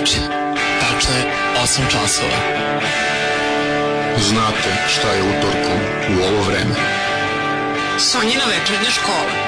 veče. Tačno je 8 časova. Znate šta je utorkom u ovo vreme. Sonjina večernja škola.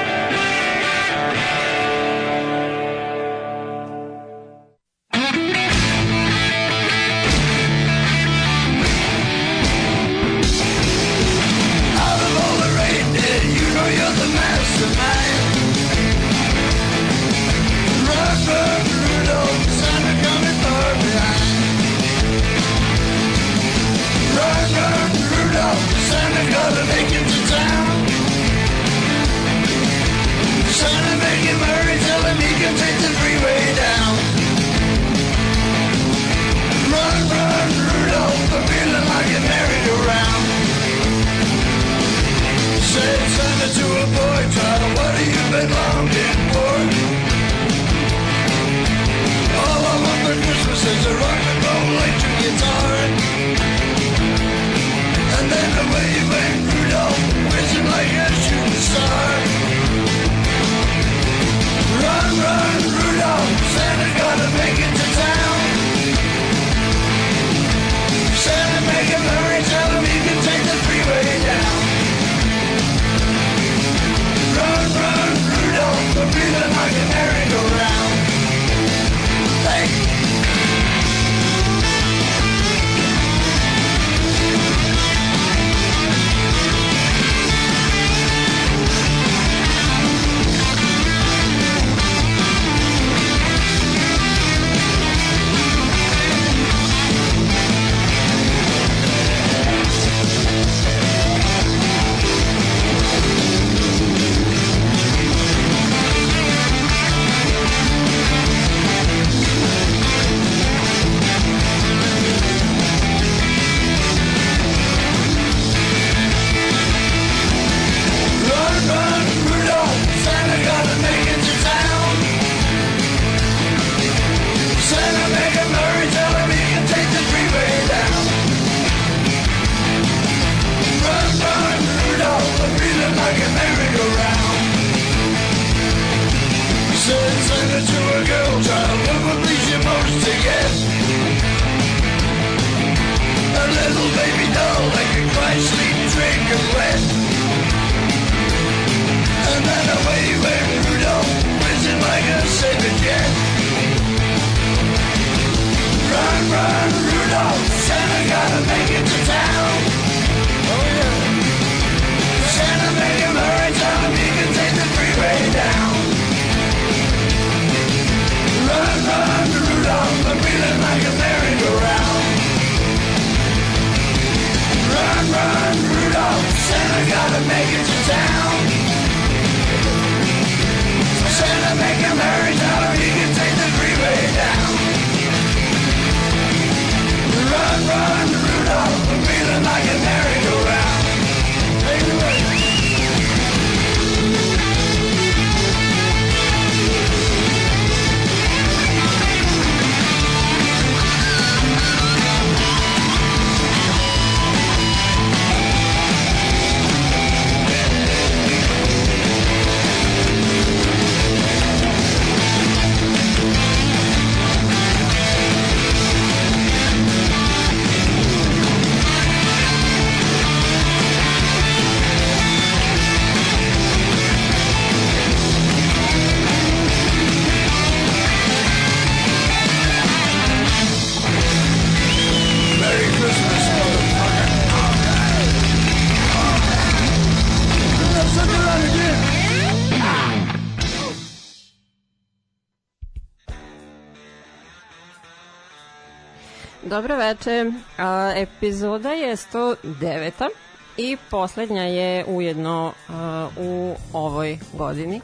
Veče. A, epizoda je 109. i poslednja je ujedno a, u ovoj godini.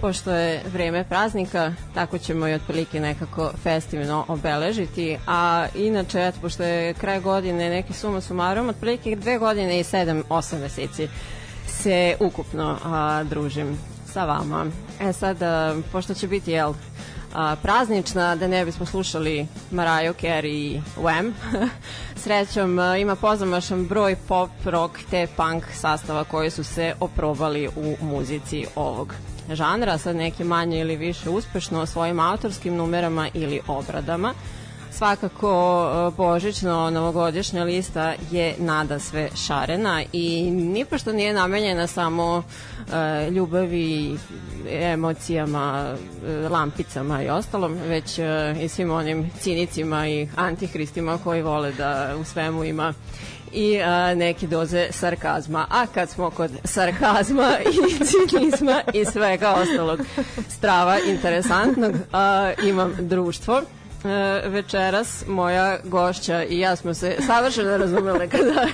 Pošto je vreme praznika, tako ćemo i otprilike nekako festivno obeležiti, a inače, eto, pošto je kraj godine neki suma sumarom, otprilike dve godine i sedam, osam meseci se ukupno a, družim sa vama. E sad, a, pošto će biti, jel, a, praznična, da ne bismo slušali Mariah Carey i Wham. Srećom a, ima pozamašan broj pop, rock te punk sastava koji su se oprobali u muzici ovog žanra, sad neke manje ili više uspešno svojim autorskim numerama ili obradama. Svakako e, božićno novogodišnja lista je nada sve šarena i nipošto nije namenjena samo e, ljubavi, emocijama, e, lampicama i ostalom, već e, i svim onim cinicima i antihristima koji vole da u svemu ima i a, neke doze sarkazma. A kad smo kod sarkazma i cinizma i svega ostalog strava interesantnog, a, imam društvo e, večeras moja gošća i ja smo se savršeno razumele kada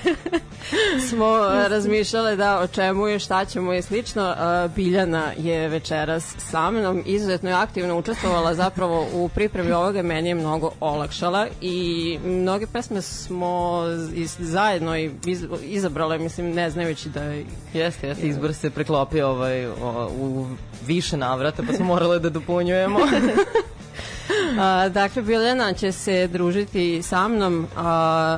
smo razmišljale da o čemu je, šta ćemo i slično. E, Biljana je večeras sa mnom, izuzetno je aktivno učestvovala zapravo u pripremi ovoga, meni je mnogo olakšala i mnoge pesme smo iz, zajedno i iz, izabrale, mislim, ne znajući da je... Jeste, jeste, izbor se preklopio ovaj, o, u više navrata, pa smo morale da dopunjujemo. A, dakle, Biljana će se družiti sa mnom, a,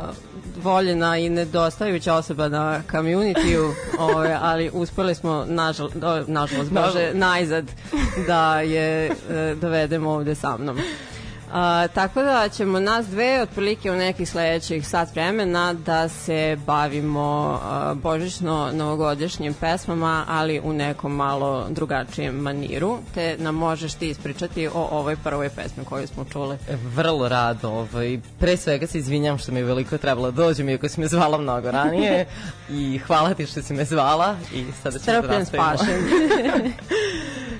voljena i nedostajuća osoba na community-u, ovaj, ali uspeli smo, nažal, do, nažalost, bože, najzad da je e, dovedemo ovde sa mnom. A, tako da ćemo nas dve otprilike u nekih sledećih sat vremena da se bavimo a, božićno-novogodišnjim pesmama, ali u nekom malo drugačijem maniru, te nam možeš ti ispričati o ovoj prvoj pesmi koju smo čuli. E, Vrlo rado. Ovaj, pre svega se izvinjam što mi je veliko trebalo da dođem, iako si me zvala mnogo ranije. I hvala ti što si me zvala. I sada ćemo da Strpljen nastavimo. spašen.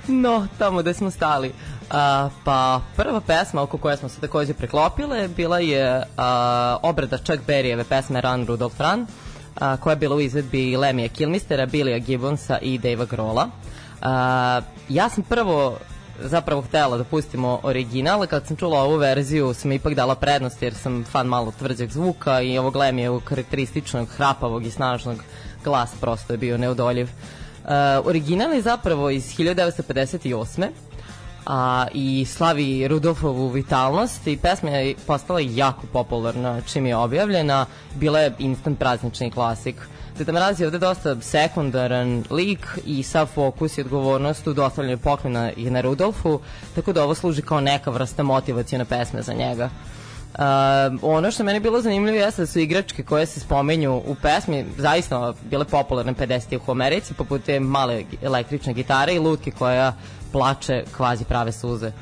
No, tamo gde smo stali. A, pa prva pesma oko koje smo se takođe preklopile bila je a, obrada Chuck Berryjeve pesme Run Rudolph Run, a, koja je bila u izvedbi Lemija Kilmistera, Billya Gibbonsa i Dave Grola. A, ja sam prvo zapravo htela da pustimo original, kad sam čula ovu verziju sam ipak dala prednost jer sam fan malo tvrđeg zvuka i ovog Lemijevog karakterističnog, hrapavog i snažnog glas prosto je bio neodoljiv. Uh, original je zapravo iz 1958 a, i slavi Rudolfovu vitalnost i pesma je postala jako popularna čim je objavljena, bila je instant praznični klasik. Deda Mraz je ovde dosta sekundaran lik i sav fokus i odgovornost u dostavljanju poklona je na Rudolfu, tako da ovo služi kao neka vrsta motivacijone pesme za njega. Uh, ono što meni bilo zanimljivo jeste da su igračke koje se spomenju u pesmi zaista bile popularne 50-ih u Americi, poput te male električne gitare i lutke koja plače kvazi prave suze.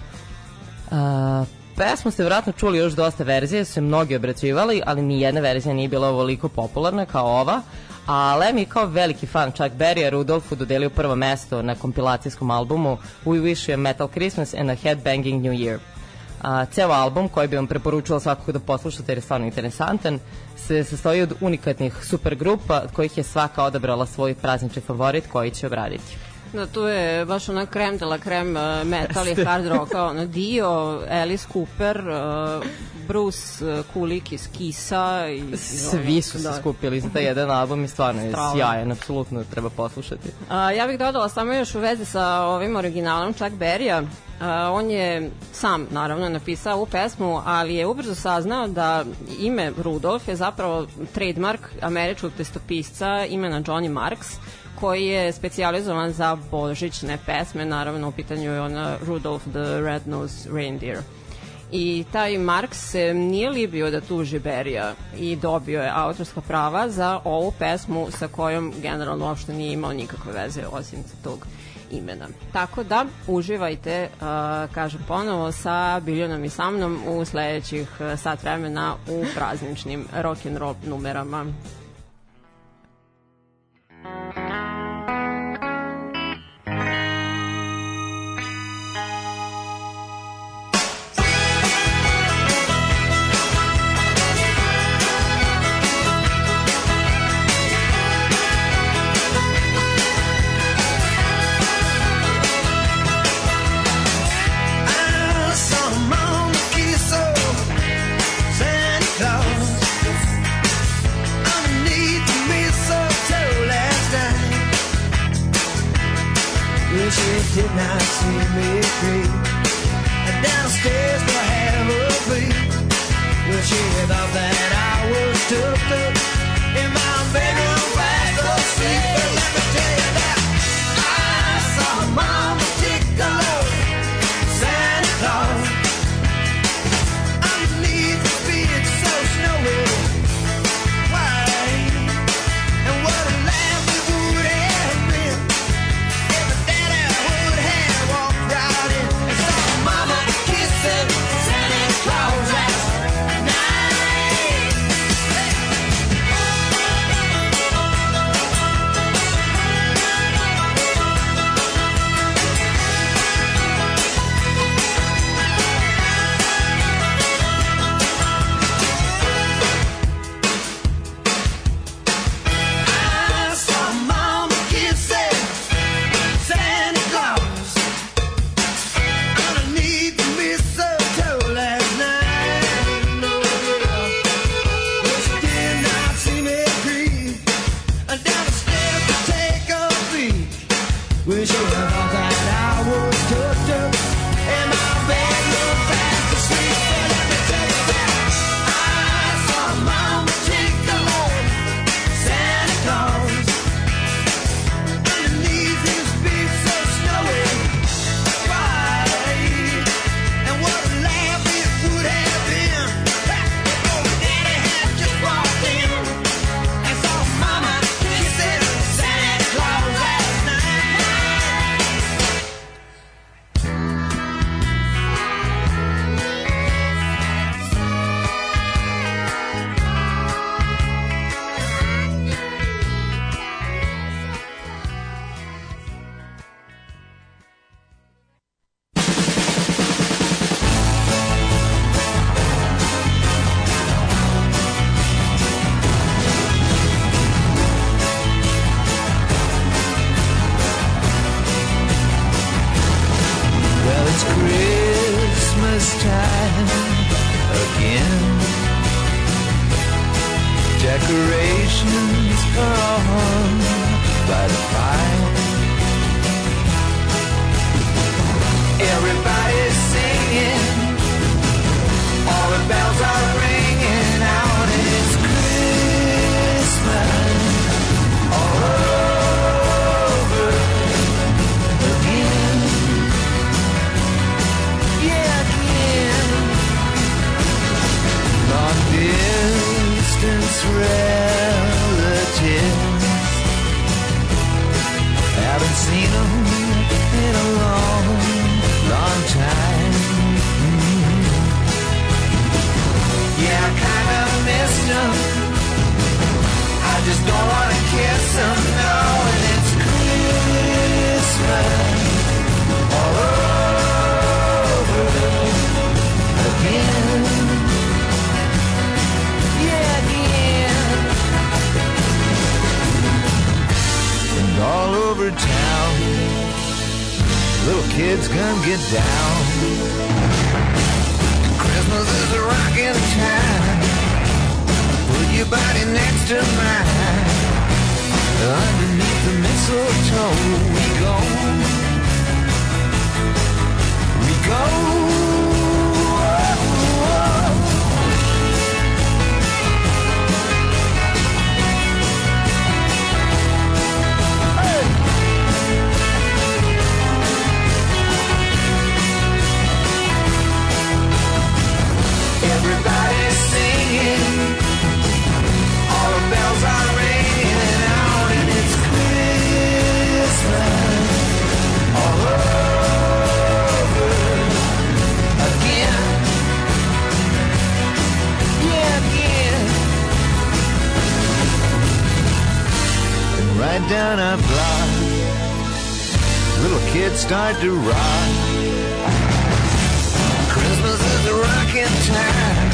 Uh, pesmu ste vratno čuli još dosta verzije, su se mnogi obraćivali, ali ni jedna verzija nije bila ovoliko popularna kao ova, a Lem je kao veliki fan Chuck Berry Rudolfu dodelio prvo mesto na kompilacijskom albumu We Wish You a Metal Christmas and a Headbanging New Year. A, ceo album koji bi vam preporučila svakako da poslušate jer je stvarno interesantan se sastoji od unikatnih supergrupa kojih je svaka odabrala svoj praznični favorit koji će obraditi. Da, tu je baš ona krem de la krem uh, metal i hard rocka, ono Dio, Alice Cooper, uh, Bruce uh, Kulik iz Kisa i Svi su se da. skupili za taj jedan album i stvarno je Strava. sjajan, apsolutno treba poslušati. A, ja bih dodala samo još u vezi sa ovim originalom Chuck Berry-a. On je sam naravno napisao ovu pesmu, ali je ubrzo saznao da ime Rudolf je zapravo trademark američkog testopisca imena Johnny Marks, koji je specijalizovan za božićne pesme, naravno u pitanju je ona Rudolph the Red-Nosed Reindeer. I taj Marks se nije libio da tuži Berija i dobio je autorska prava za ovu pesmu sa kojom generalno uopšte nije imao nikakve veze osim tog imena. Tako da uživajte, uh, kažem ponovo, sa Biljonom i sa mnom u sledećih uh, sat vremena u prazničnim rock'n'roll numerama. Gonna get down. Christmas is a rockin' time. Put your body next to mine. Underneath the mistletoe, we go. We go. And down our block, little kids start to rock. Christmas is a rocking time.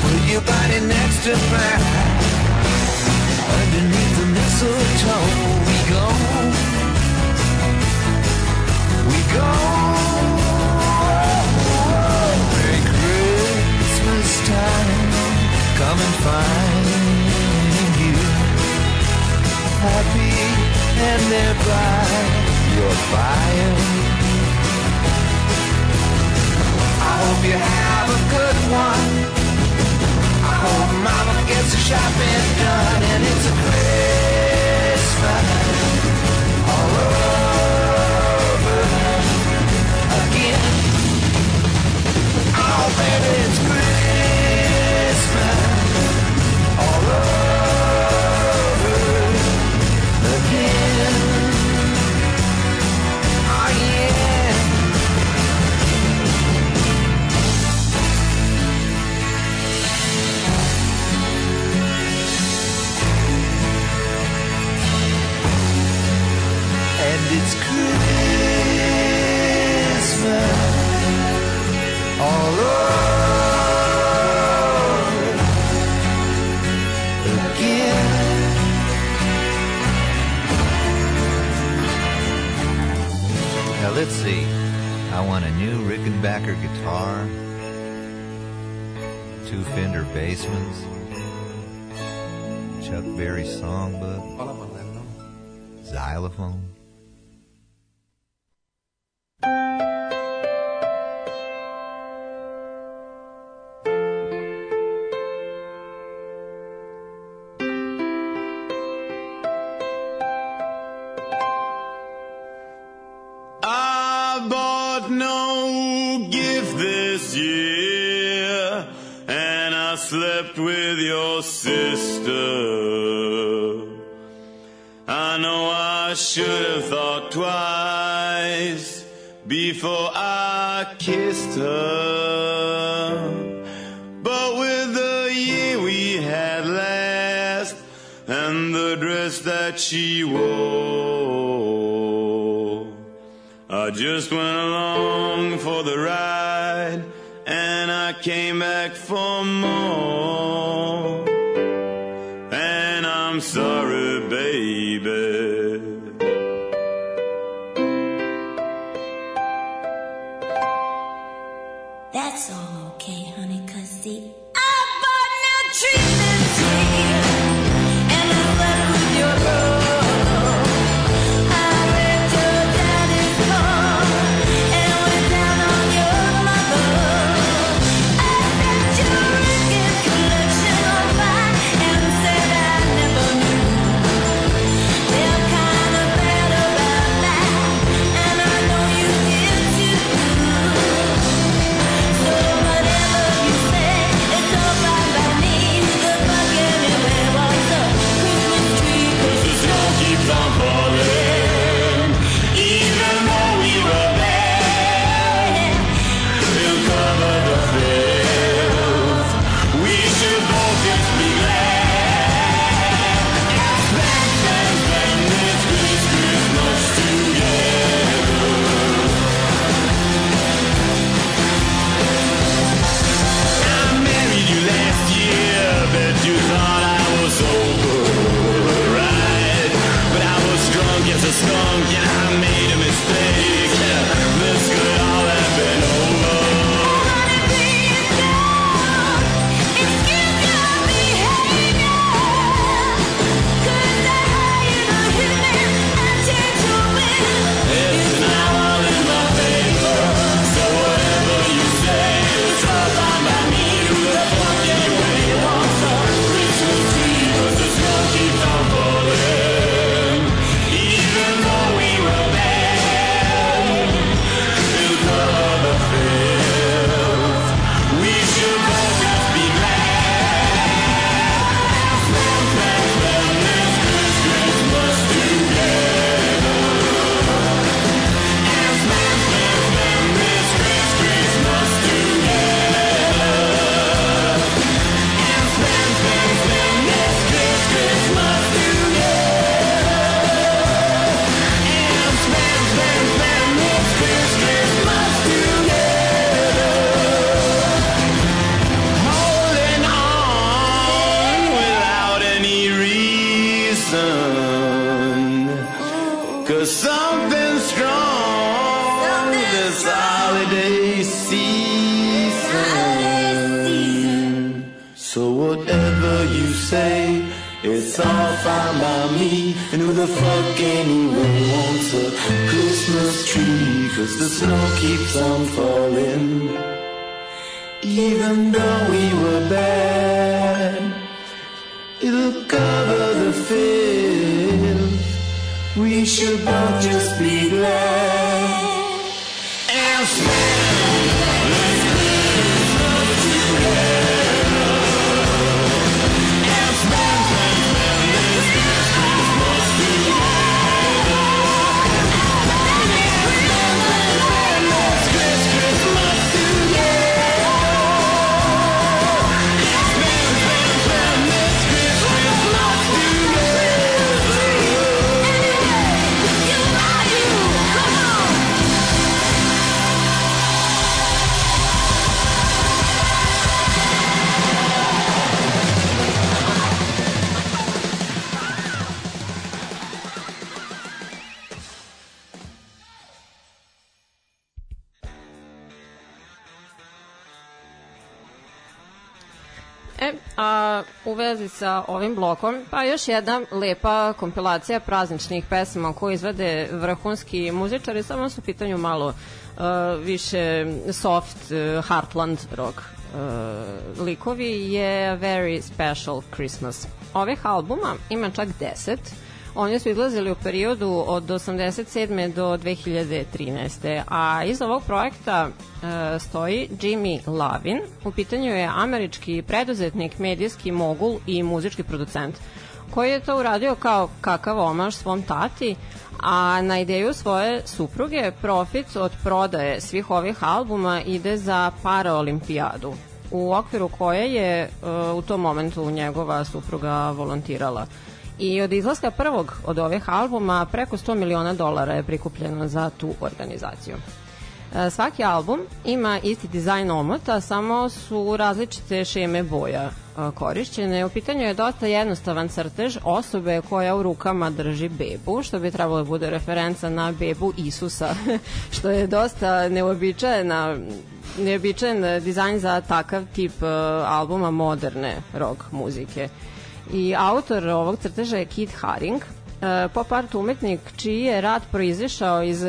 Put your body next to mine. Underneath the mistletoe, we go. We go. Merry Christmas time. Come and find. Happy and nearby your fire. I hope you have a good one. I hope mama gets the shopping done and it's a Christmas all over again. Oh, baby, it's Christmas all over two Fender Bassmans, Chuck Berry songbook, xylophone. Wore. I just went along for the ride and I came back for more. So whatever you say, it's all fine by me. And who the fuck anyway wants a Christmas tree? Cause the snow keeps on falling. Even though we were bad, it'll cover the filth. We should both just be glad and spend vezi sa ovim blokom, pa još jedna lepa kompilacija prazničnih pesama koje izvede vrhunski muzičari, samo su u pitanju malo uh, više soft uh, heartland rock uh, likovi je Very Special Christmas. Ovih albuma ima čak 10, Oni su izlazili u periodu od 87. do 2013. A iza ovog projekta e, stoji Jimmy Lavin. U pitanju je američki preduzetnik, medijski mogul i muzički producent koji je to uradio kao kakav omaž svom tati, a na ideju svoje supruge profit od prodaje svih ovih albuma ide za paraolimpijadu u okviru koje je e, u tom momentu njegova supruga volontirala. I od izlaska prvog od ovih albuma preko 100 miliona dolara je prikupljeno za tu organizaciju. E, Svaki album ima isti dizajn omota, samo su različite šeme boja e, korišćene. U pitanju je dosta jednostavan crtež osobe koja u rukama drži bebu, što bi trebalo da bude referenca na bebu Isusa, što je dosta neobičajena neobičajan e, dizajn za takav tip e, albuma moderne rock muzike. I autor ovog crteža je Kit Haring, e, pop art umetnik čiji je rad proizišao iz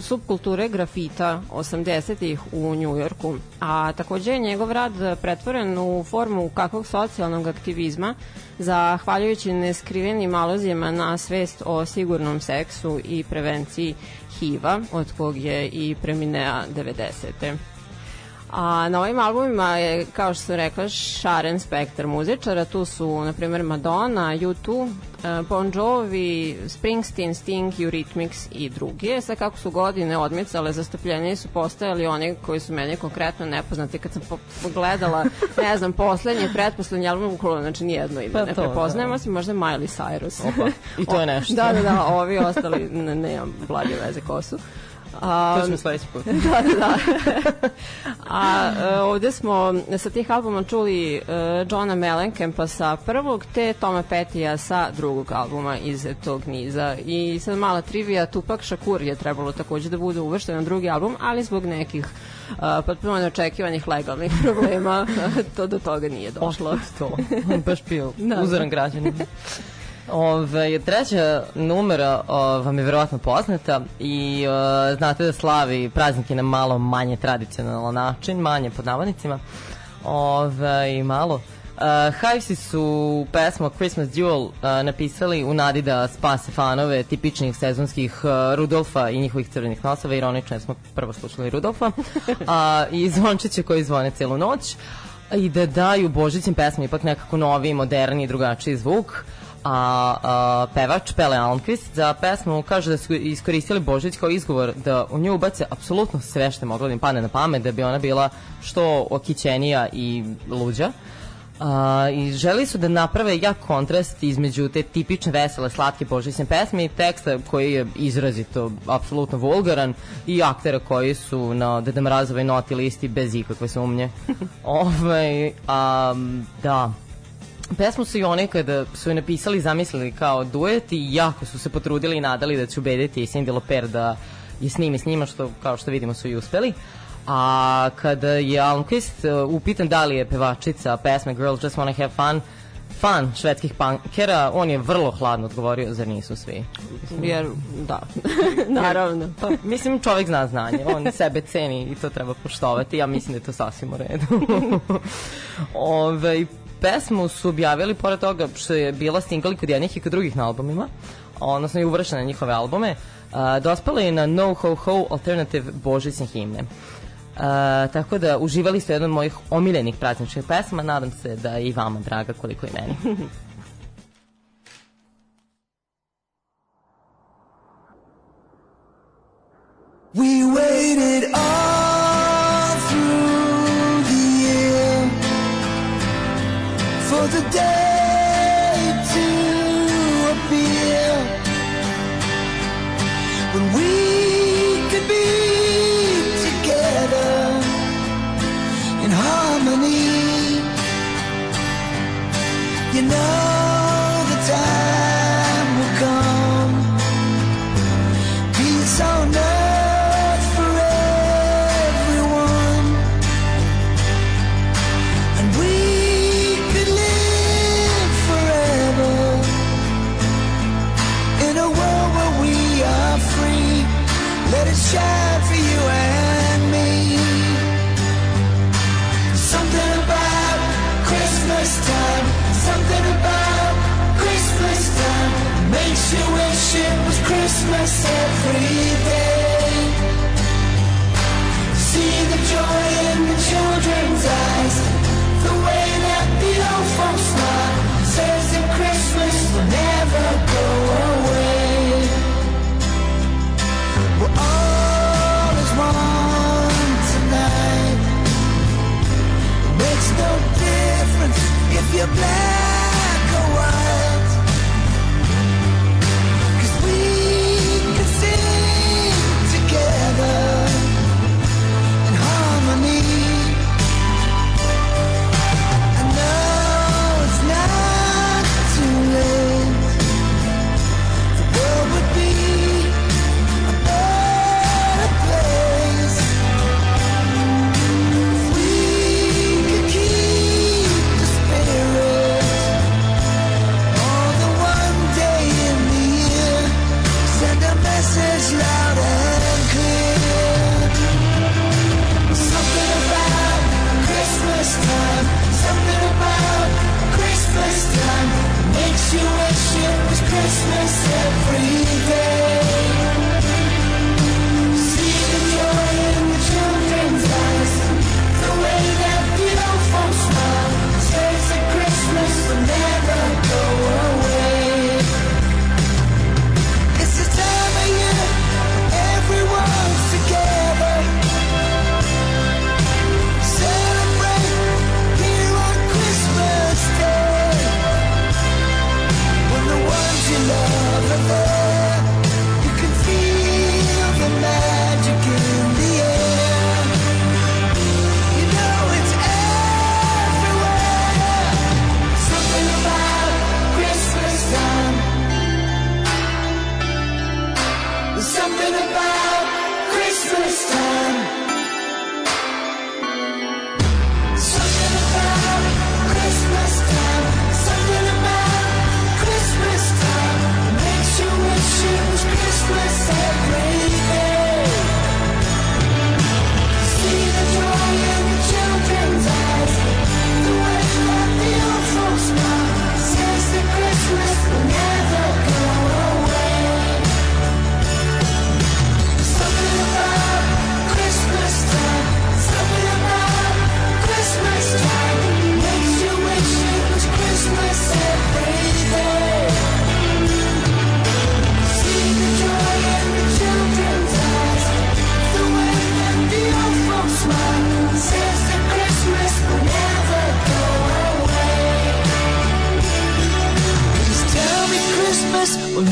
subkulture grafita 80-ih u Njujorku, a takođe je njegov rad pretvoren u formu kakvog socijalnog aktivizma zahvaljujući neskrivenim alozijama na svest o sigurnom seksu i prevenciji HIV-a, od kog je i preminea 90. A na ovim albumima je, kao što sam rekla, šaren spektar muzičara. Tu su, na primjer, Madonna, U2, eh, Bon Jovi, Springsteen, Sting, Eurythmics i drugi. Sad kako su godine odmicale, zastupljeniji su postajali oni koji su meni konkretno nepoznati. Kad sam po- pogledala, ne znam, poslednji pretposlednji album, ukolo, znači nijedno ime Pa ne to, prepoznajemo, da. osim možda Miley Cyrus. Opa, i to je nešto. da, da, da, ovi ostali, ne, nemam blage veze ko su. A, To ćemo sledeći put. da, da, da. A e, ovde smo sa tih albuma čuli e, Johna Mellencampa sa prvog, te Toma Petija sa drugog albuma iz tog niza. I sad mala trivija, Tupac Shakur je trebalo takođe da bude uvršten na drugi album, ali zbog nekih uh, potpuno neočekivanih legalnih problema to do toga nije došlo. Otkud to? On baš bio Da, uzoran građanin. Ove, treća numera o, vam je verovatno poznata i o, znate da slavi praznike na malo manje tradicionalan način, manje pod navodnicima. Ove, i malo. Uh, Hivesi su pesmu Christmas Duel uh, napisali u nadi da spase fanove tipičnih sezonskih uh, Rudolfa i njihovih crvenih nosova, ironično smo prvo slušali Rudolfa, a, i zvončiće koji zvone celu noć i da daju Božićim pesmi ipak nekako novi, moderni i drugačiji zvuk a, a pevač Pele Almqvist za pesmu kaže da su iskoristili Božić kao izgovor da u nju ubace apsolutno sve što je moglo da im pane na pamet da bi ona bila što okićenija i luđa A, I želi su da naprave jak kontrast između te tipične vesele, slatke božićne pesme i teksta koji je izrazito, apsolutno vulgaran i aktera koji su na Deda Mrazovoj noti listi bez ikakve sumnje. Ovaj, a, da, Pesmu su i one kada su je napisali i zamislili kao duet i jako su se potrudili i nadali da će ubediti Cindy Lauper da je snimi s njima, što kao što vidimo su i uspeli. A kada je Almquist uh, upitan da li je pevačica pesme Girls Just Wanna Have Fun, fan švedskih punkera, on je vrlo hladno odgovorio, zar nisu svi? Jer, da, naravno. Pa, mislim, čovjek zna znanje, on sebe ceni i to treba poštovati, ja mislim da je to sasvim u redu. Ove, pesmu su objavili, pored toga što je bila single kod jednih i kod drugih na albumima, odnosno i uvršena na njihove albume, a, dospela je na No Ho Ho Alternative Božićne himne. A, tako da uživali ste jedan od mojih omiljenih prazničnih pesma, nadam se da je i vama draga koliko i meni. We waited all the day to appear when we could be together in harmony. You know Christmas every day. See the joy in the children's eyes, the way that the old folks smile says that Christmas will never go away. We're all as one tonight. It makes no difference if you're black We'll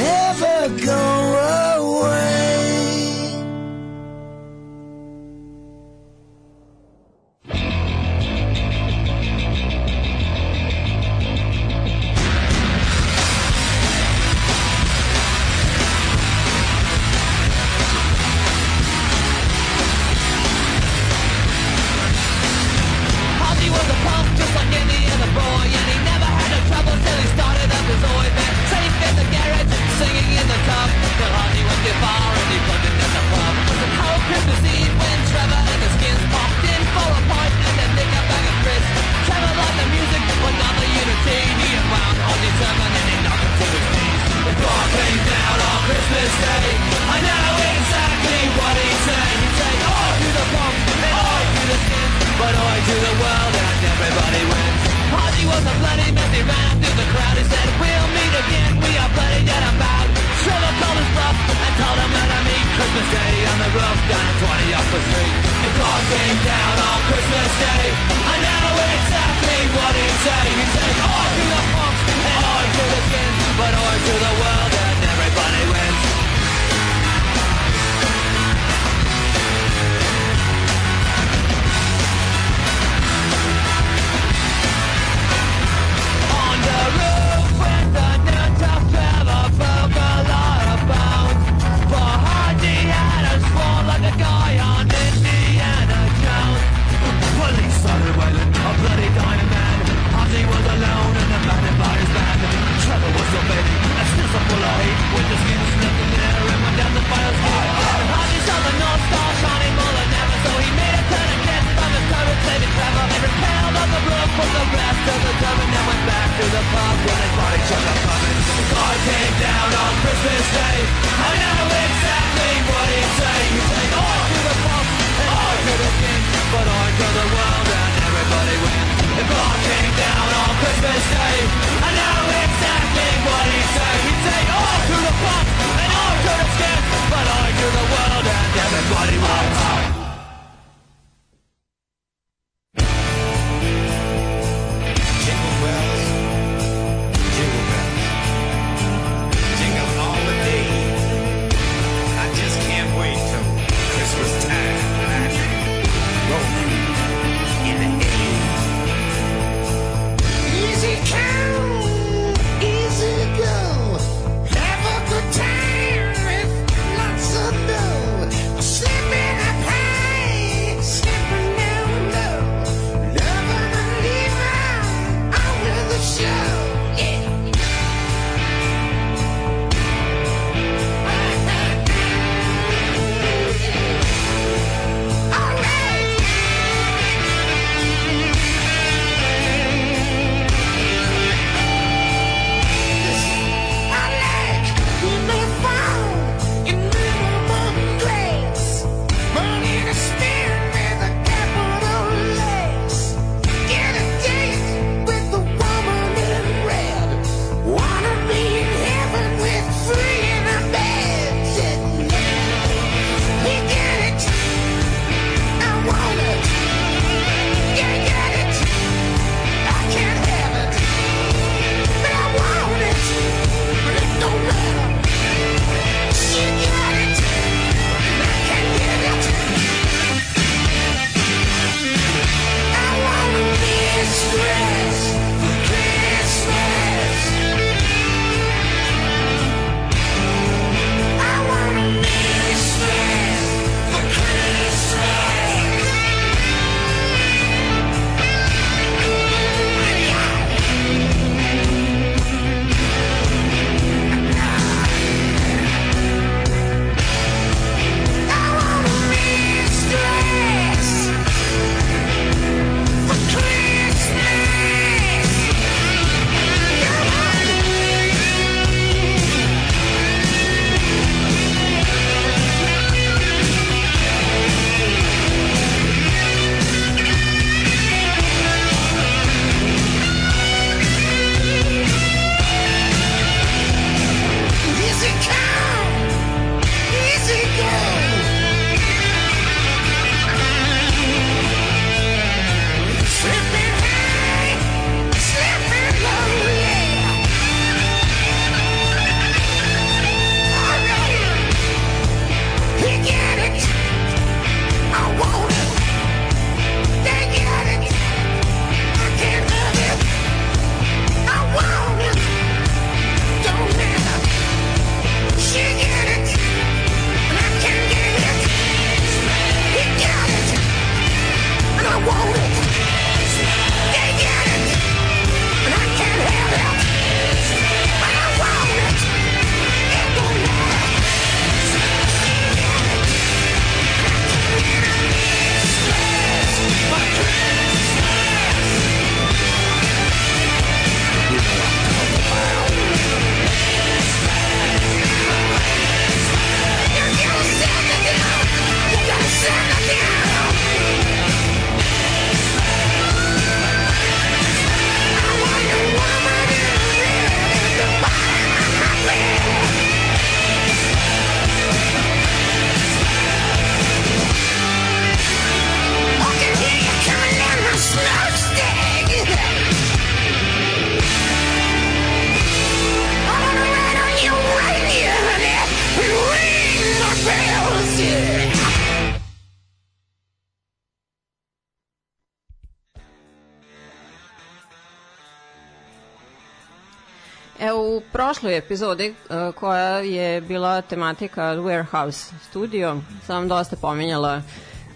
epizodi e, koja je bila tematika Warehouse Studio, sam dosta pominjala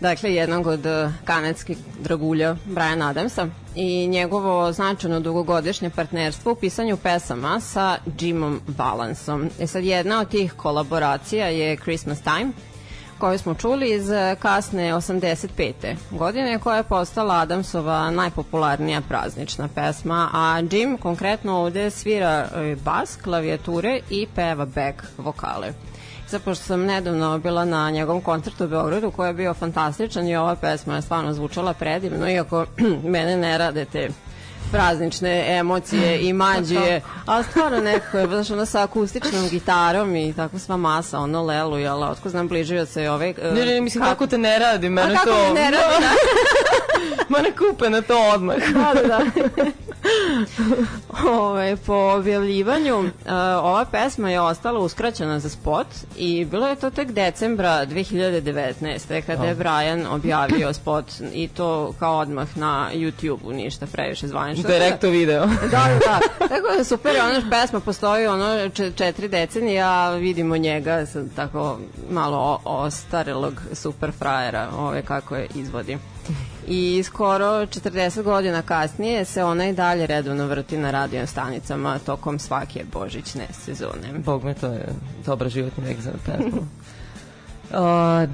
dakle, jednog od e, kanadskih dragulja Brian Adamsa i njegovo značajno dugogodišnje partnerstvo u pisanju pesama sa Jimom Balansom. E sad, jedna od tih kolaboracija je Christmas Time, koju smo čuli iz e, kasne 85. godine koja je postala Adamsova najpopularnija praznična pesma, a Jim konkretno ovde svira e, bas, klavijature i peva back vokale. Sad, pošto sam nedavno bila na njegovom koncertu u Beogradu koji je bio fantastičan i ova pesma je stvarno zvučala predivno, iako mene ne rade te praznične emocije i mađije, ali stvarno neko je, znaš, ono sa akustičnom gitarom i tako sva masa, ono leluje, ali otko znam bližio se ove... uh, Ne, ne, mislim, kako te ne radi, A mene kako to... me ne radi, da? Mene kupe na to odmah. da, da, da. Ove, po objavljivanju uh, ova pesma je ostala uskraćena za spot i bilo je to tek decembra 2019. kada je Brian objavio spot i to kao odmah na YouTube-u, ništa previše zvanično. Direktno video. Da, da, da. Tako da super, ona pesma postoji ono če- četiri decenije, a vidimo njega sa tako malo ostarelog super frajera, ove kako je izvodi. I skoro 40 godina kasnije se ona i dalje redovno vrti na radio stanicama tokom svake božićne sezone. Bog me, to je dobra životni vek za pesmu. Uh,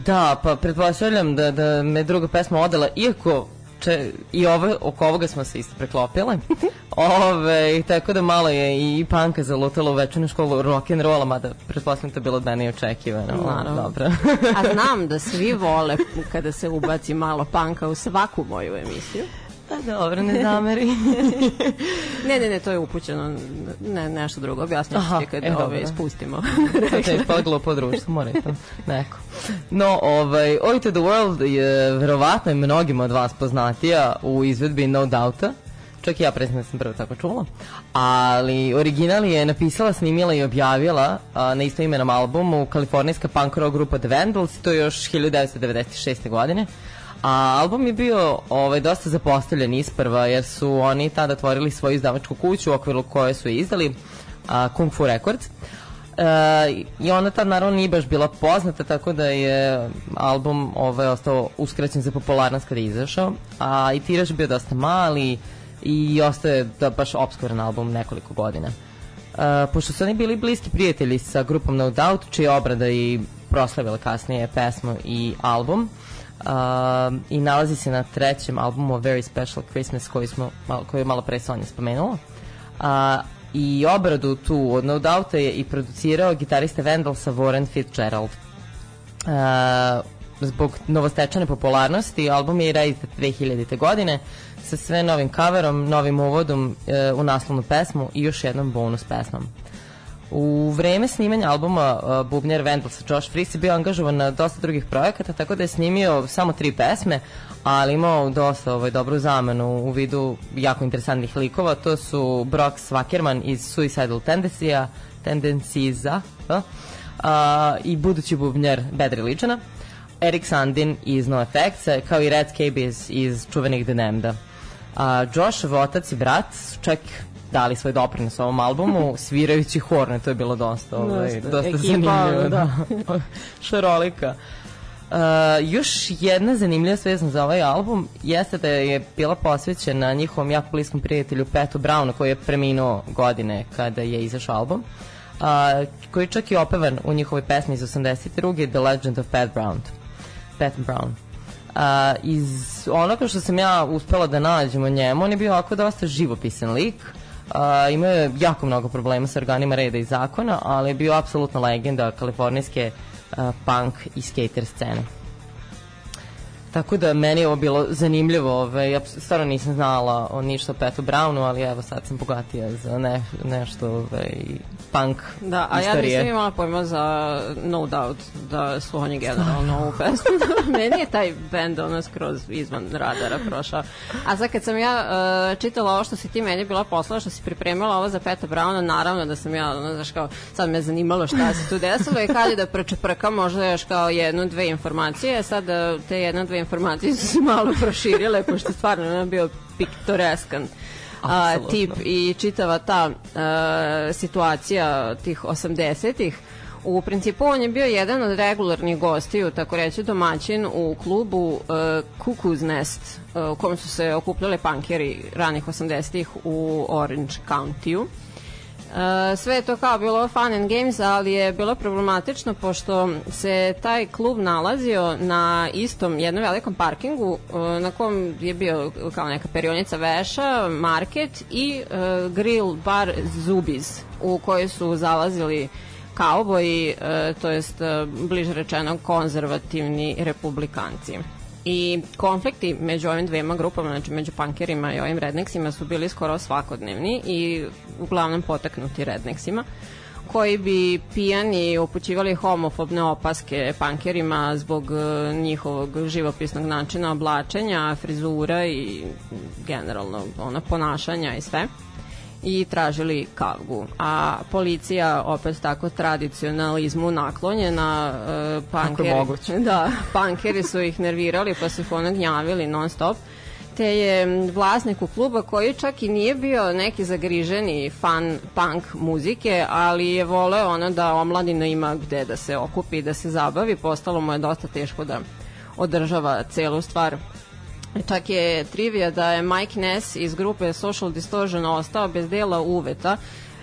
da, pa pretpostavljam da, da me druga pesma odela, iako če, i ovo, oko ovoga smo se isto preklopile. Ove, tako da malo je i panka zalutala u večernu školu rock'n'rolla, mada pretpostavljam to je bilo mene i očekivano. Naravno. Dobro. A znam da svi vole kada se ubaci malo panka u svaku moju emisiju. Pa dobro, ne zameri. Ne, ne, ne, to je upućeno ne, nešto drugo. Objasnit ću ti kad e, ove dobro. ispustimo. to je ispala glupo društvo, i to neko. No, ovaj, Oi to the World je verovatno i mnogima od vas poznatija u izvedbi No Doubta. Čak i ja predstavno sam prvo tako čula. Ali original je napisala, snimila i objavila a, na istoimenom albumu kalifornijska punk rock grupa The Vandals, to je još 1996. godine. A album je bio ovaj, dosta zapostavljen isprva jer su oni tada otvorili svoju izdavačku kuću u okviru koje su izdali, a, Kung Fu Records. E, I ona tad naravno nije baš bila poznata, tako da je album ovaj, ostao uskraćen za popularnost kada je izašao. A i tiraž bio dosta mali i ostao je da baš obskuran album nekoliko godina. E, pošto su oni bili bliski prijatelji sa grupom No Doubt, čija obrada i proslavila kasnije pesmu i album, Uh, i nalazi se na trećem albumu A Very Special Christmas koji, smo, malo, koji je malo pre Sonja spomenula. Uh, I obradu tu od No Doubta je i producirao gitarista Vandalsa Warren Fitzgerald. Uh, zbog novostečane popularnosti album je i reizdat 2000. godine sa sve novim coverom, novim uvodom uh, u naslovnu pesmu i još jednom bonus pesmom. U vreme snimanja albuma uh, Bubnjar Vandalsa Josh Fries je bio angažovan na dosta drugih projekata, tako da je snimio samo tri pesme, ali imao dosta ovaj, dobru zamenu u vidu jako interesantnih likova. To su Brock Swackerman iz Suicidal Tendencija, Tendencies-a uh, i budući bubnjar Bad Religiona, Eric Sandin iz No Effects, kao i Red Scabies iz čuvenih Damned-a. A Joshov otac i brat su čak dali svoj doprinos ovom albumu svirajući horne, to je bilo dosta, ovaj, Dosta. dosta Ekipa, zanimljivo. da. Šarolika. Uh, još jedna zanimljiva svezna za ovaj album jeste da je bila posvećena njihovom jako bliskom prijatelju Petu Brownu koji je preminuo godine kada je izašao album uh, koji je čak i opevan u njihovoj pesmi iz 82. The Legend of Pat Brown. Pat Brown. Uh, iz onoga što sam ja uspela da nađem o njemu, on je bio ovako dosta živopisan lik. Uh, imao je jako mnogo problema sa organima reda i zakona, ali je bio apsolutna legenda kalifornijske uh, punk i skater scene. Tako da meni je ovo bilo zanimljivo, ovaj, ja stvarno nisam znala o ništa o Petu Brownu, ali evo sad sam bogatija za ne, nešto ovaj, punk Da, a ja istorije. nisam imala pojma za No Doubt da su oni generalno ovu pesmu. Meni je taj band ono skroz izvan radara prošao. A sad kad sam ja uh, čitala ovo što si ti meni bila poslala, što si pripremila ovo za Peta Browna, naravno da sam ja, ono, znaš kao, sad me zanimalo šta se tu desilo i kad je da prečeprkam možda još kao jednu, dve informacije, sad uh, te jedne, dve informacije su se malo proširile, pošto stvarno je bio piktoreskan a, tip i čitava ta a, situacija tih 80-ih U principu on je bio jedan od regularnih gostiju, tako reći domaćin u klubu uh, Cuckoo's Nest, uh, u kom su se okupljali punkeri ranih 80-ih u Orange County-u. Uh, sve je to kao bilo fun and games, ali je bilo problematično pošto se taj klub nalazio na istom jednom velikom parkingu na kom je bio kao neka perionica veša, market i grill bar Zubiz u kojoj su zalazili kauboji, to jest bliže rečeno konzervativni republikanci. I konflikti među ovim dvema grupama, znači među pankerima i ovim redneksima su bili skoro svakodnevni i uglavnom potaknuti redneksima koji bi pijani upućivali homofobne opaske pankerima zbog e, njihovog živopisnog načina oblačenja, frizura i generalno ona ponašanja i sve i tražili kavgu. A policija opet tako tradicionalizmu naklonjena uh, pankeri, da, pankeri su ih nervirali pa su ih ono gnjavili non stop te je vlasnik u kluba koji čak i nije bio neki zagriženi fan punk muzike, ali je voleo ono da omladina ima gde da se okupi, da se zabavi, postalo mu je dosta teško da održava celu stvar Čak je trivija da je Mike Ness iz grupe Social Distortion ostao bez dela uveta.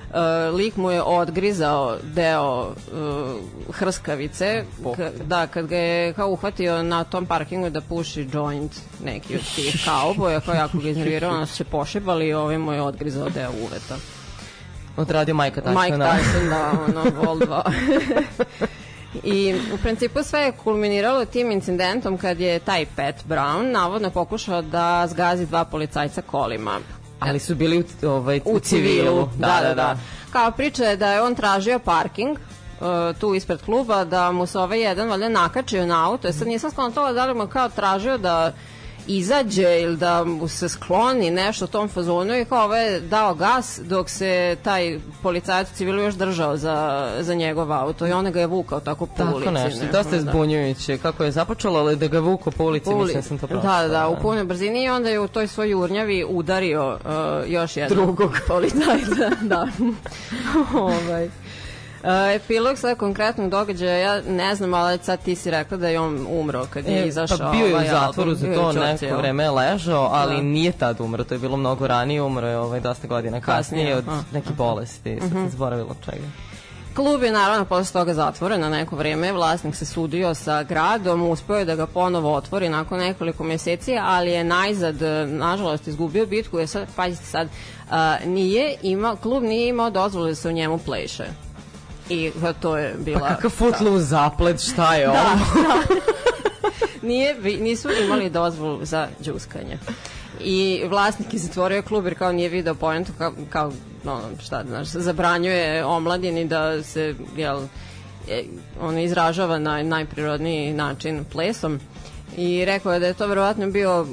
Uh, lik mu je odgrizao deo uh, hrskavice K da kad ga je kao uhvatio na tom parkingu da puši joint neki od tih kauboja kao jako ga iznervirao ono se pošibali i ovaj mu je odgrizao deo uveta Odradio Majka Tyson. Mike Tyson da ono vol 2 I u principu sve je kulminiralo tim incidentom kad je taj Pat Brown navodno pokušao da zgazi dva policajca kolima. Ali su bili u, ovaj, U civilu, da, da, da. Kao priča je da je on tražio parking uh, tu ispred kluba, da mu se ovaj jedan valjda nakačio na auto. E sad nisam skontala da li mu kao tražio da izađe ili da mu se skloni nešto tom fazonu i kao ovaj dao gas dok se taj policajac civilu još držao za, za njegov auto i on ga je vukao tako po ulici. Tako nešto, ne, dosta je da. zbunjujuće. Kako je započelo, ali da ga vuko po ulici, Uli- mislim sam to prošla. Da, da, da, u punoj brzini i onda je u toj svojoj urnjavi udario uh, još jednog Drugog. policajca. da. ovaj. Uh, epilog sada konkretnog događaja, ja ne znam, ali sad ti si rekla da je on umro kad je E, izašao pa bio je u ovaj zatvoru album. za to neko vreme je ležao, ali Da. nije tad umro, to je bilo mnogo ranije, umro je ovaj, dosta godina kasnije, Kasnije, od aha. neke bolesti, sad sam zaboravila čega. Klub je naravno posle toga zatvoren na neko vreme, vlasnik se sudio sa gradom, uspeo je da ga ponovo otvori nakon nekoliko meseci, ali je najzad, e, nažalost, izgubio bitku, jer sad, pazite sad, a, nije ima, klub nije imao dozvole da se u njemu pleše. I to je bila... Pa kakav footloose zaplet, šta je ovo? Nije, vi- nisu imali dozvolu za džuskanje. I vlasnik je zatvorio klub jer kao nije video pojentu kao, kao ono, šta znaš, zabranjuje omladini da se jel, e, ono izražava na najprirodniji način plesom i rekao je da je to verovatno bio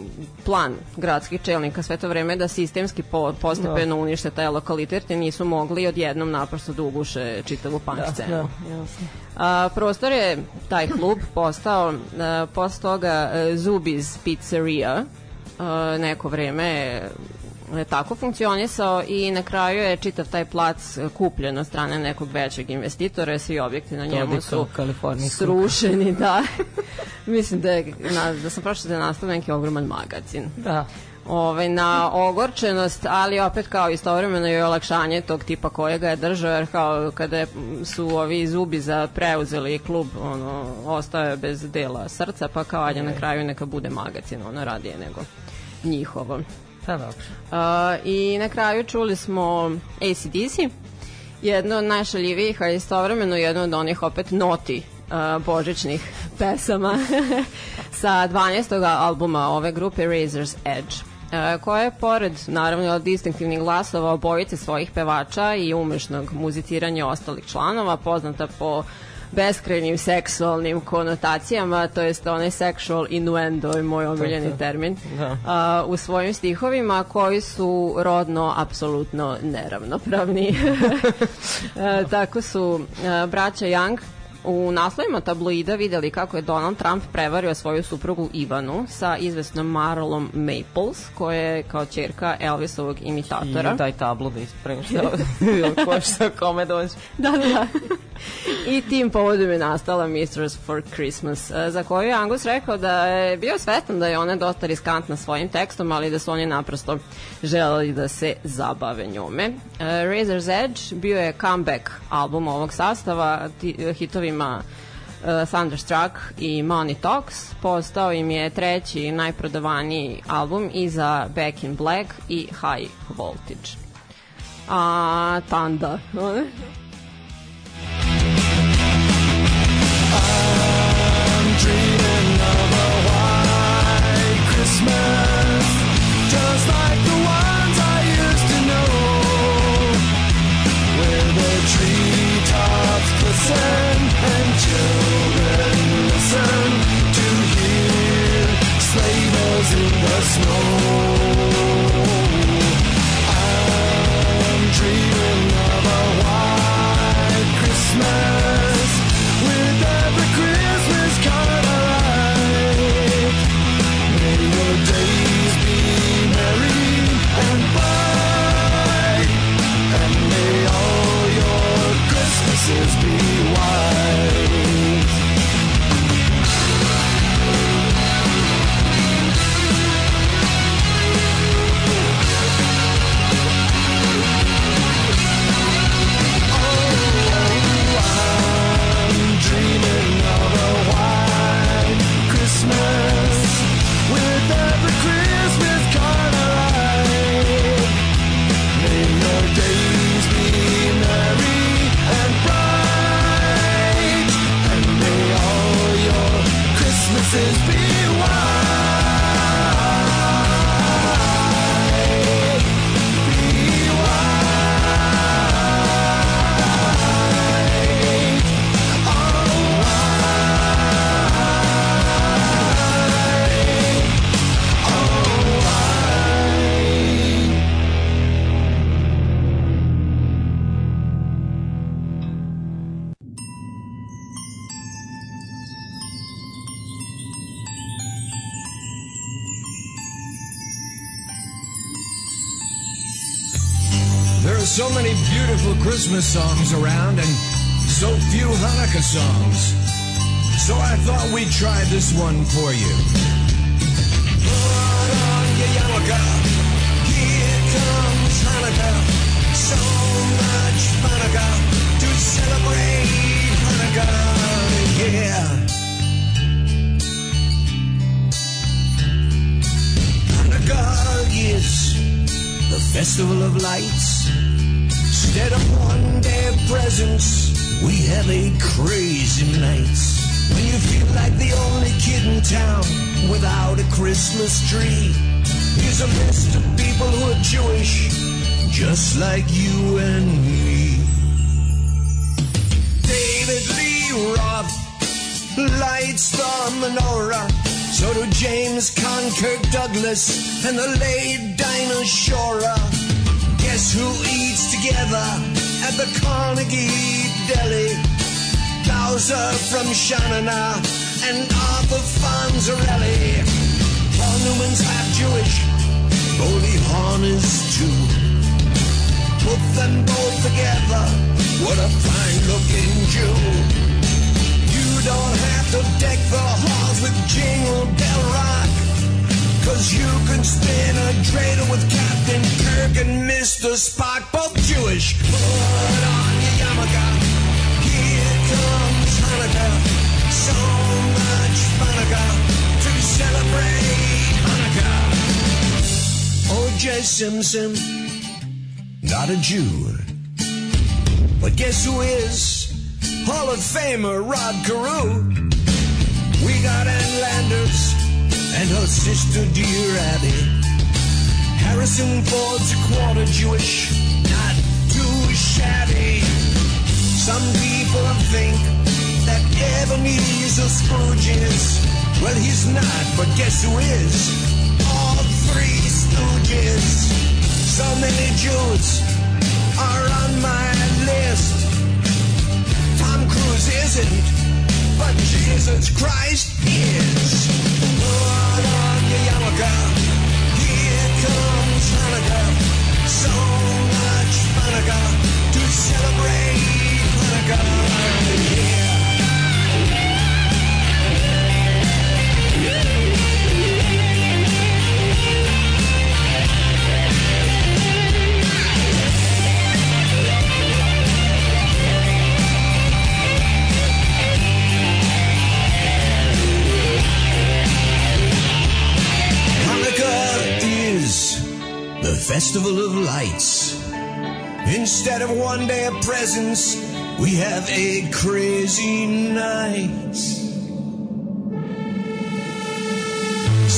plan gradskih čelnika sve to vreme da sistemski po, postepeno unište taj lokalitet jer nisu mogli odjednom naprosto da uguše čitavu punk scenu. Da, jasno. A, prostor je taj klub postao a, posle toga a, Zubi's Pizzeria a, neko vreme tako funkcionisao i na kraju je čitav taj plac kupljen od strane nekog većeg investitora, svi objekti na njemu su srušeni, da. Mislim da, je, na, da sam prošla da je nastao neki ogroman magazin Da. ovaj, na ogorčenost, ali opet kao istovremeno i olakšanje tog tipa kojega je držao, jer kao kada je, su ovi zubi za preuzeli klub, ono, ostao je bez dela srca, pa kao ajde na kraju neka bude magazin, ono radije nego njihovo. Pa dobro. Uh, I na kraju čuli smo ACDC, jedno od najšaljivijih, a istovremeno jedno od onih opet noti uh, božićnih pesama sa 12. albuma ove grupe Razor's Edge uh, koja je pored naravno distinktivnih glasova obojice svojih pevača i umešnog muziciranja ostalih članova poznata po beskrajnim seksualnim konotacijama, to jest onaj sexual innuendo je moj omiljeni termin, Da. a, u svojim stihovima koji su rodno apsolutno neravnopravni. E, tako su e, braća Young u naslovima tabloida videli kako je Donald Trump prevario svoju suprugu Ivanu sa izvesnom Marlom Maples, koja je kao čerka Elvisovog imitatora. I taj tablo da ispravim šta ko šta kome dođe. da, da, da. I tim povodom je nastala Mistress for Christmas, e, za koju je Angus rekao da je bio svestan da je ona dosta riskantna svojim tekstom, ali da su oni naprosto želeli da se zabave njome. E, Razor's Edge bio je comeback album ovog sastava ti, e, hitovima uh, Thunderstruck i Money Talks. Postao im je treći najprodavaniji album iza Back in Black i High Voltage. A Tanda. dreaming of a white Christmas, just like the ones I used to know, where the treetops and children listen to hear sleigh bells in the snow. I'm dreaming so many beautiful Christmas songs around and so few Hanukkah songs. So I thought we'd try this one for you. Put on your yarmulke. Here comes Hanukkah. So much Hanukkah to celebrate Hanukkah. Yeah. Hanukkah is the festival of lights. Instead of one day of presents, we have a crazy night. When you feel like the only kid in town without a Christmas tree, here's a list of people who are Jewish, just like you and me. David Lee Roth lights the menorah. So do James Conker Douglas and the late Dinah Shora. Guess who eats together at the Carnegie Deli? Bowser from Shanana and Arthur Fonzarelli. Paul Newman's half Jewish, Goldie Hawn is too. Put them both together, what a fine looking Jew. You don't have to deck the halls with Jingle Bell. Cause you can spin a dreidel with Captain Kirk and Mr. Spock, both Jewish. Put on your yarmulke. Here comes Hanukkah. So much Hanukkah to celebrate Hanukkah. O.J. Simpson, not a Jew. But guess who is? Hall of Famer Rod Carew. We got Ann Landers and her sister dear Abby. Harrison Ford's a quarter Jewish, not too shabby. Some people think that Ebenezer Scrooge is. Well, he's not, but guess who is? All three stooges. So many Jews are on my list. Tom Cruise is isn't, but Jesus Christ is. Celebrate Hanukkah. Yeah. The festival of lights. Instead of one day of presents, we have eight crazy nights.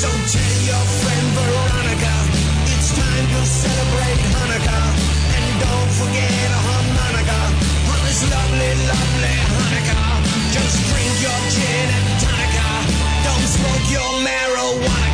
So tell your friend Veronica, it's time to celebrate Hanukkah. And don't forget a harmonica on this lovely, lovely Hanukkah. Just drink your gin and tonica. Don't smoke your marijuana.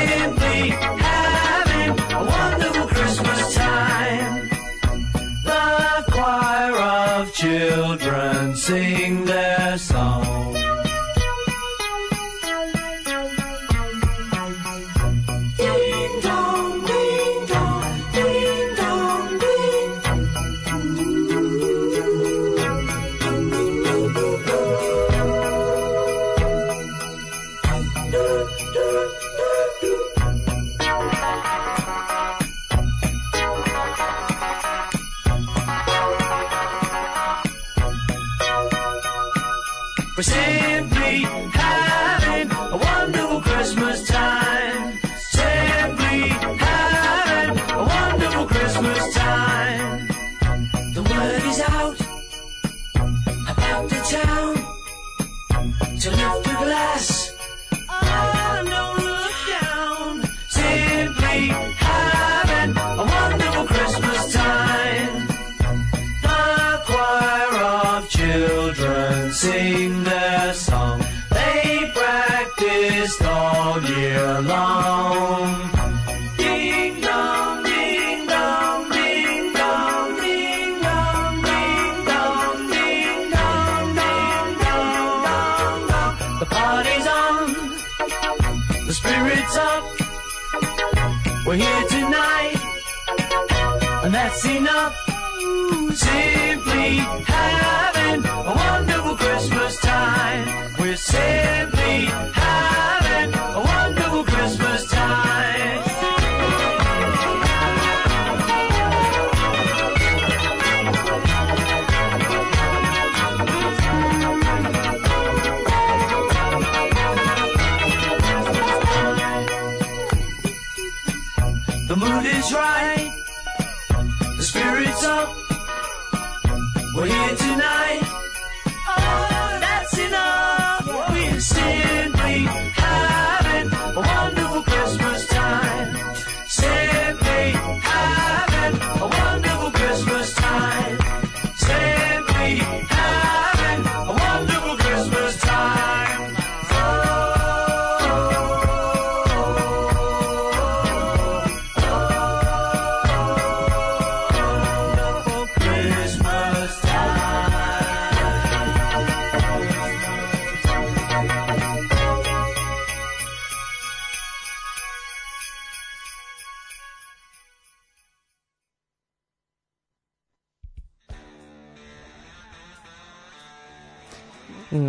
Simply having a wonderful Christmas time. The choir of children sing their Você.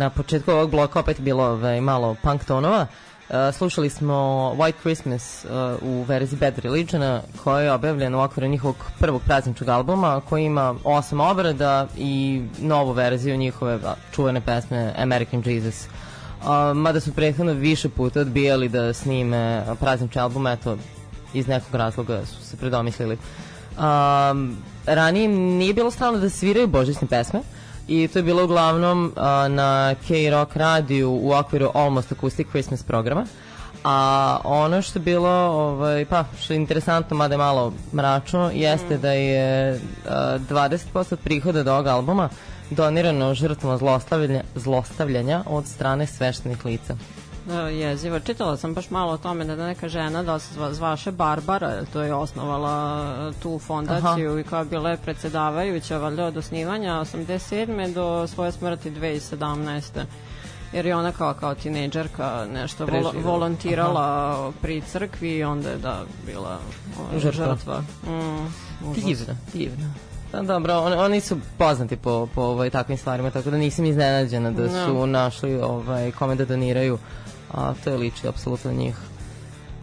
Na početku ovog bloka opet bilo ovaj, malo punk tonova. Uh, slušali smo White Christmas uh, u verziji Bad Religiona koja je objavljena u okviru njihovog prvog prazničnog albuma koji ima osam obrada i novu verziju njihove čuvene pesme American Jesus. Uh, mada su prethodno više puta odbijali da snime praznični album, eto, iz nekog razloga su se predomislili. Um, ranije nije bilo stalno da sviraju božićne pesme i to je bilo uglavnom uh, na K-Rock radiju u okviru Almost Acoustic Christmas programa. A ono što je bilo, ovaj, pa, što je interesantno, mada je malo mračno, jeste da je uh, 20% prihoda od ovog albuma donirano žrtvama zlostavljanja, zlostavljanja od strane sveštenih lica. Da, jezivo. Čitala sam baš malo o tome da neka žena da se zva, zvaše Barbara, to je osnovala e, tu fondaciju Aha. i koja bila je predsedavajuća valjda od osnivanja 87. do svoje smrti 2017 jer je ona kao kao tinejdžerka nešto vol, volontirala pri crkvi i onda je da bila ovaj, Žrtva. žrtva. Mm, užas. Divno, divno. Da, dobro, on, oni su poznati po, po ovaj, takvim stvarima, tako da nisam iznenađena da su No. našli ovaj, kome da doniraju, a to je liči apsolutno njih.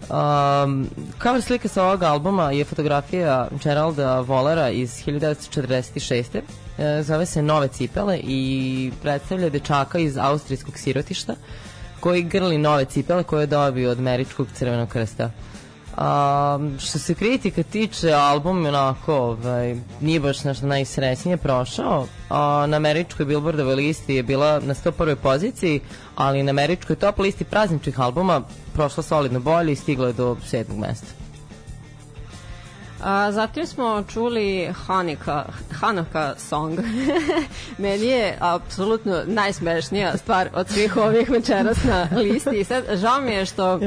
Um, cover slika sa ovog albuma je fotografija Geralda Volera iz 1946. E, zove se Nove cipele i predstavlja dečaka iz austrijskog sirotišta koji grli nove cipele koje je dobio od Američkog crvenog krsta. Um, što se kritika tiče, album je onako, ovaj, nije baš nešto najsrećnije prošao. A, na američkoj Billboardovoj listi je bila na 101. poziciji, ali na američkoj top listi prazničnih albuma prošla solidno bolje i stigla je do sedmog mesta. A, zatim smo čuli Hanika, Hanuka song. Meni je apsolutno najsmešnija stvar od svih ovih večeras na listi. I sad, žao mi je što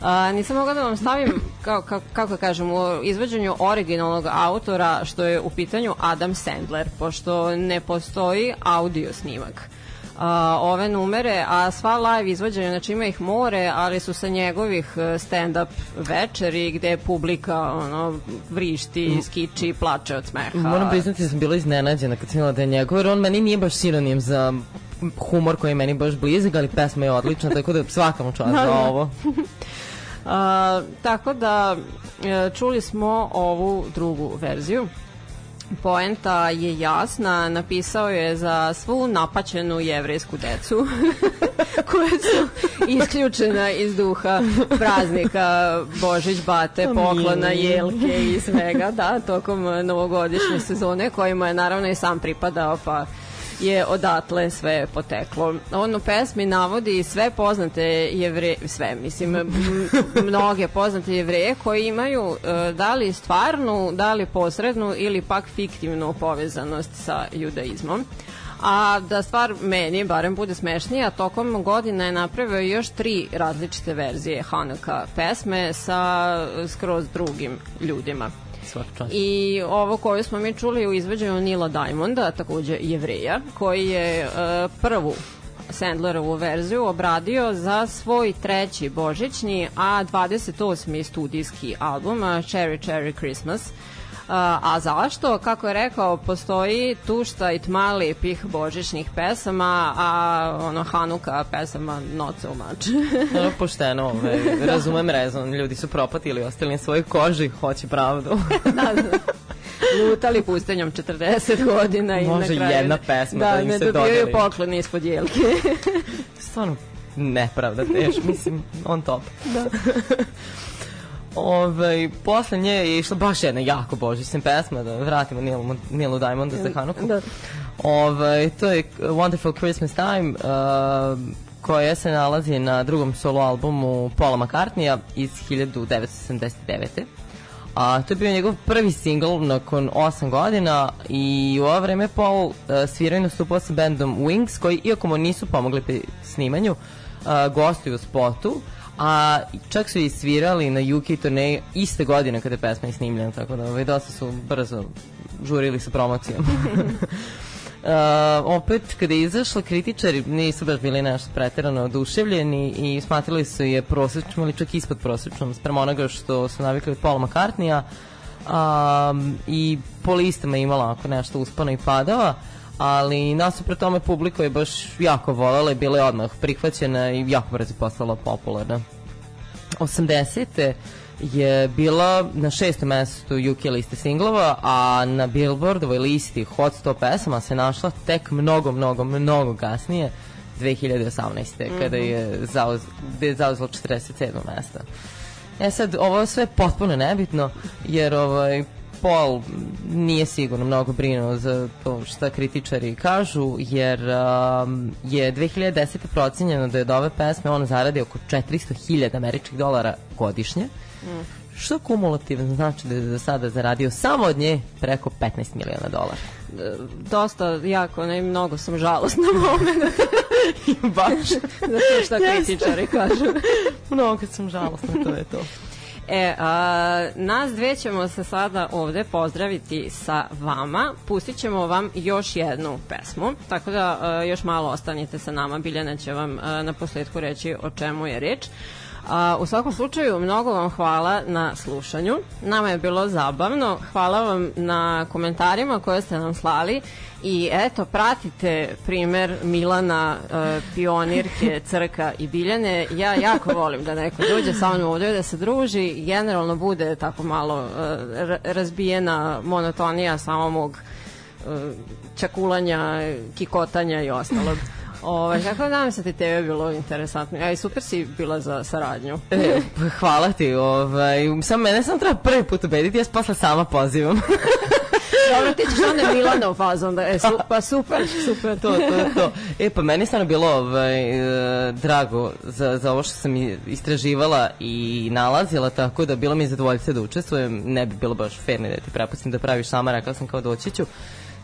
a, nisam mogla da vam stavim, kao, kao, kako kažem, u izvođenju originalnog autora, što je u pitanju Adam Sandler, pošto ne postoji audio snimak a, ove numere, a sva live izvođenja, znači ima ih more, ali su sa njegovih e, stand-up večeri gde publika ono, vrišti, skiči, plače od smeha. Moram priznati da sam bila iznenađena kad sam imala da je njegov, jer on meni nije baš sinonim za humor koji je meni baš blizak, ali pesma je odlična, tako da svaka mu čast za ovo. Tako da e, čuli smo ovu drugu verziju. Poenta je jasna, napisao je za svu napaćenu jevrejsku decu koja su isključena iz duha praznika Božić, Bate, poklona, jelke i svega, da, tokom novogodišnje sezone kojima je naravno i sam pripadao, pa je odatle sve poteklo. On u pesmi navodi sve poznate jevre, sve, mislim, mnoge poznate jevreje koji imaju e, da li stvarnu, da li posrednu ili pak fiktivnu povezanost sa judaizmom. A da stvar meni barem bude smešnija, tokom godina je napravio još tri različite verzije Hanuka pesme sa skroz drugim ljudima. I ovo koju smo mi čuli u izveđenju Nila Diamonda, takođe jevreja, koji je e, prvu Sandlerovu verziju obradio za svoj treći božićni, a 28. studijski album Cherry Cherry Christmas. A, zašto? Kako je rekao, postoji tušta i tma lepih božićnih pesama, a ono Hanuka pesama not so much. Ono pošteno, ovaj, razumem rezon, ljudi su propatili, ostali na svojoj koži, hoće pravdu. da, da. Lutali pustenjom 40 godina i Može na kraju... jedna pesma da im ne se dobijaju dodeli. poklone ispod jelke. Stvarno nepravda teš, mislim, on top. Da. Ove, posle nje je išla baš jedna jako božićna pesma, da vratimo Nilu, Nilu Diamonda za Hanuku. Da. Ove, to je Wonderful Christmas Time, uh, koja se nalazi na drugom solo albumu Paula McCartneya iz 1979. A to je bio njegov prvi singl nakon 8 godina i u ovo vreme Paul uh, svirao i nastupao sa bandom Wings koji, iako mu nisu pomogli pri snimanju, uh, gostuju u spotu, a čak su i svirali na UK turneji iste godine kada je pesma i snimljena, tako da ovaj, dosta su brzo žurili sa promocijom. Uh, opet kada je izašla kritičari nisu baš bili nešto preterano oduševljeni i smatrali su je prosečnom ili čak ispod prosečnom sprem onoga što su navikli od Paula McCartneya um, i po listama imala ako nešto uspano i padava ali nasuprot tome publika je baš jako volela i bila je odmah prihvaćena i jako brzo postala popularna. 80. je bila na šestom mestu UK liste singlova, a na Billboardovoj listi Hot 100 pesama se našla tek mnogo, mnogo, mnogo kasnije, 2018. kada je, zauz, je zauzela 47. mesta. E sad, ovo je sve potpuno nebitno, jer ovaj, Paul nije sigurno mnogo brinuo za to šta kritičari kažu, jer um, je 2010. procenjeno da je od ove pesme on zaradi oko 400.000 američkih dolara godišnje, što kumulativno znači da je za sada zaradio samo od nje preko 15 miliona dolara. Dosta jako, ne, mnogo sam žalostna moment Baš, za to šta kritičari kažu. mnogo sam žalostna, to je to. E, a, nas dve ćemo se sada ovde pozdraviti sa vama. Pustit ćemo vam još jednu pesmu, tako da a, još malo ostanite sa nama. Biljana će vam a, na posledku reći o čemu je reč. A, u svakom slučaju, mnogo vam hvala na slušanju. Nama je bilo zabavno. Hvala vam na komentarima koje ste nam slali. I eto, pratite primer Milana, e, pionirke, crka i biljane. Ja jako volim da neko dođe sa mnom ovde da se druži generalno bude tako malo e, ra- razbijena monotonija samog mog e, čakulanja, kikotanja i ostalog. Ove, kako da nam se ti tebe bilo interesantno? Ja i super si bila za saradnju. E, pa hvala ti, ovaj, samo mene sam treba prvi put ubediti, ja se posle sama pozivam. Dobro, ti ćeš onda Milana u fazu, onda, e, su, pa super, super. to, to, to. E, pa meni je stvarno bilo ovaj, e, drago za, za ovo što sam istraživala i nalazila, tako da bilo mi je zadovoljstvo da učestvujem. Ne bi bilo baš fair ni da ti prepustim da praviš sama, rekla sam kao doći ću.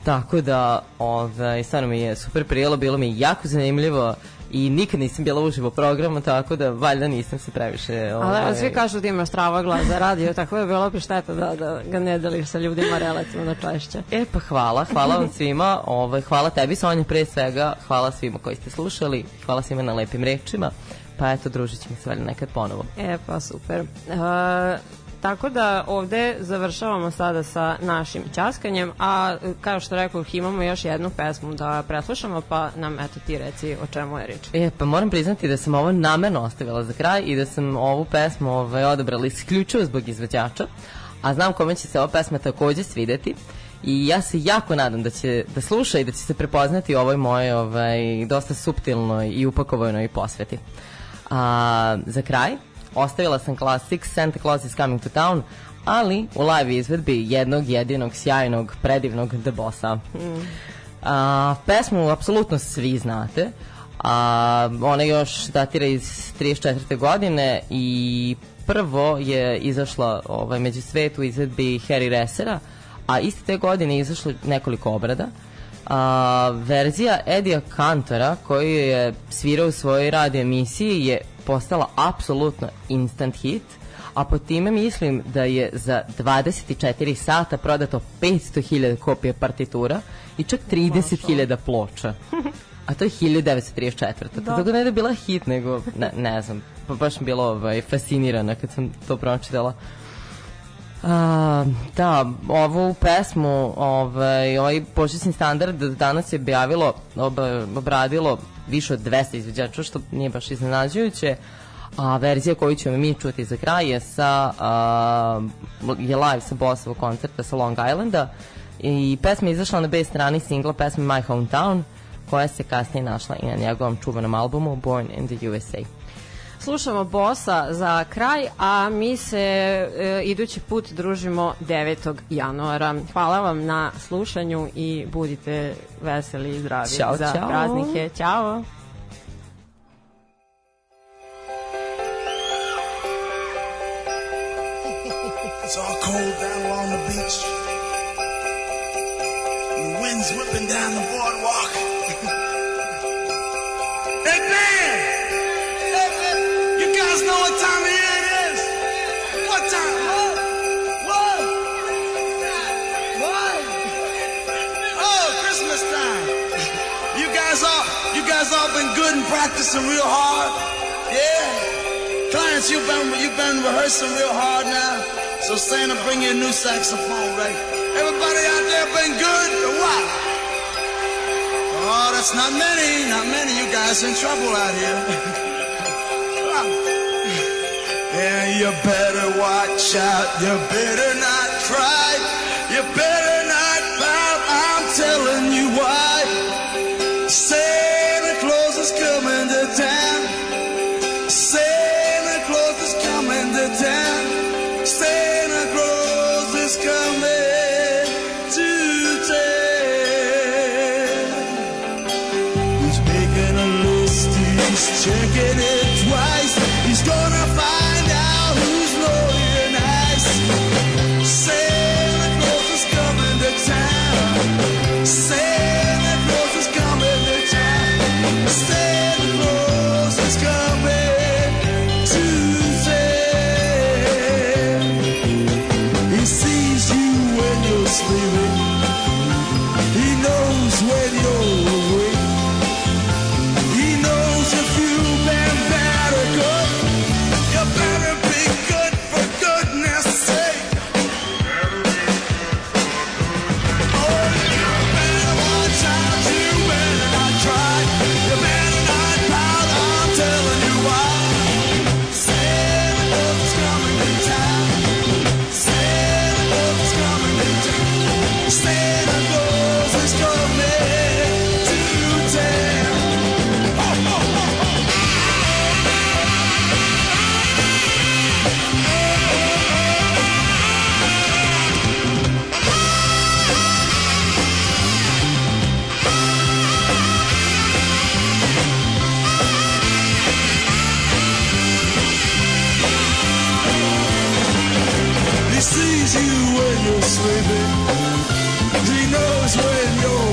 Tako da, ovaj, stvarno mi je super prijelo, bilo mi je jako zanimljivo i nikad nisam bila uživo u programu, tako da valjda nisam se previše... Ali ovaj, svi kažu da imaš strava glas za radio, tako da bilo bi šteta da, da ga ne deliš sa ljudima relativno češće. E pa hvala, hvala vam svima, ovaj, hvala tebi Sonja pre svega, hvala svima koji ste slušali, hvala svima na lepim rečima, pa eto družit ćemo se valjda nekad ponovo. E pa super. E, tako da ovde završavamo sada sa našim ćaskanjem, a e, kao što rekao, imamo još jednu pesmu da preslušamo, pa nam eto ti reci o čemu je reč. E, pa moram priznati da sam ovo namerno ostavila za kraj i da sam ovu pesmu ovaj, odabrala isključivo zbog izvođača, a znam kome će se ova pesma takođe svideti i ja se jako nadam da će da sluša i da će se prepoznati ovoj moje ovaj, dosta suptilnoj i upakovanoj posveti. A, za kraj, ostavila sam klasik Santa Claus is coming to town, ali u live izvedbi jednog jedinog sjajnog predivnog The Bossa. A, pesmu apsolutno svi znate. A, ona još datira iz 34. godine i prvo je izašla ovaj, među svetu u izvedbi Harry Ressera, a iste te godine je izašlo nekoliko obrada. A, verzija Edija Kantora koju je svirao u svojoj radio emisiji je postala apsolutno instant hit, a po time mislim da je za 24 sata prodato 500.000 kopija partitura i čak 30.000 ploča. A to je 1934. Da. Tako da ne da je bila hit, nego, ne, ne znam, pa baš sam bila ovaj, fascinirana kad sam to pročitala. A, da, ovu pesmu, ovaj, ovaj počasni standard danas je objavilo, ob, obradilo više od 200 izvođača, što nije baš iznenađujuće, a verzija koju ćemo mi čuti za kraj je sa a, je live sa Bossovog koncerta sa Long Islanda i pesma je izašla na B strani singla pesme My Hometown koja se kasnije našla i na njegovom čuvenom albumu Born in the USA. Slušamo Bosa za kraj, a mi se e, idući put družimo 9. januara. Hvala vam na slušanju i budite veseli i zdravi Ćao, za ćao. praznike. Ćao! It's all cold down along the beach. The wind's whipping down the boardwalk. hey, Dan! know what time of year it is? What time? What? What? What? Oh, Christmas time. You guys all, you guys all been good and practicing real hard. Yeah. Clients, you've been, you've been rehearsing real hard now. So Santa, bring you a new saxophone, right? Everybody out there been good or what? Oh, that's not many, not many. You guys in trouble out here. you better watch out. You better not cry. You better not bow. I'm telling you why. you when you're sleeping. He knows when you're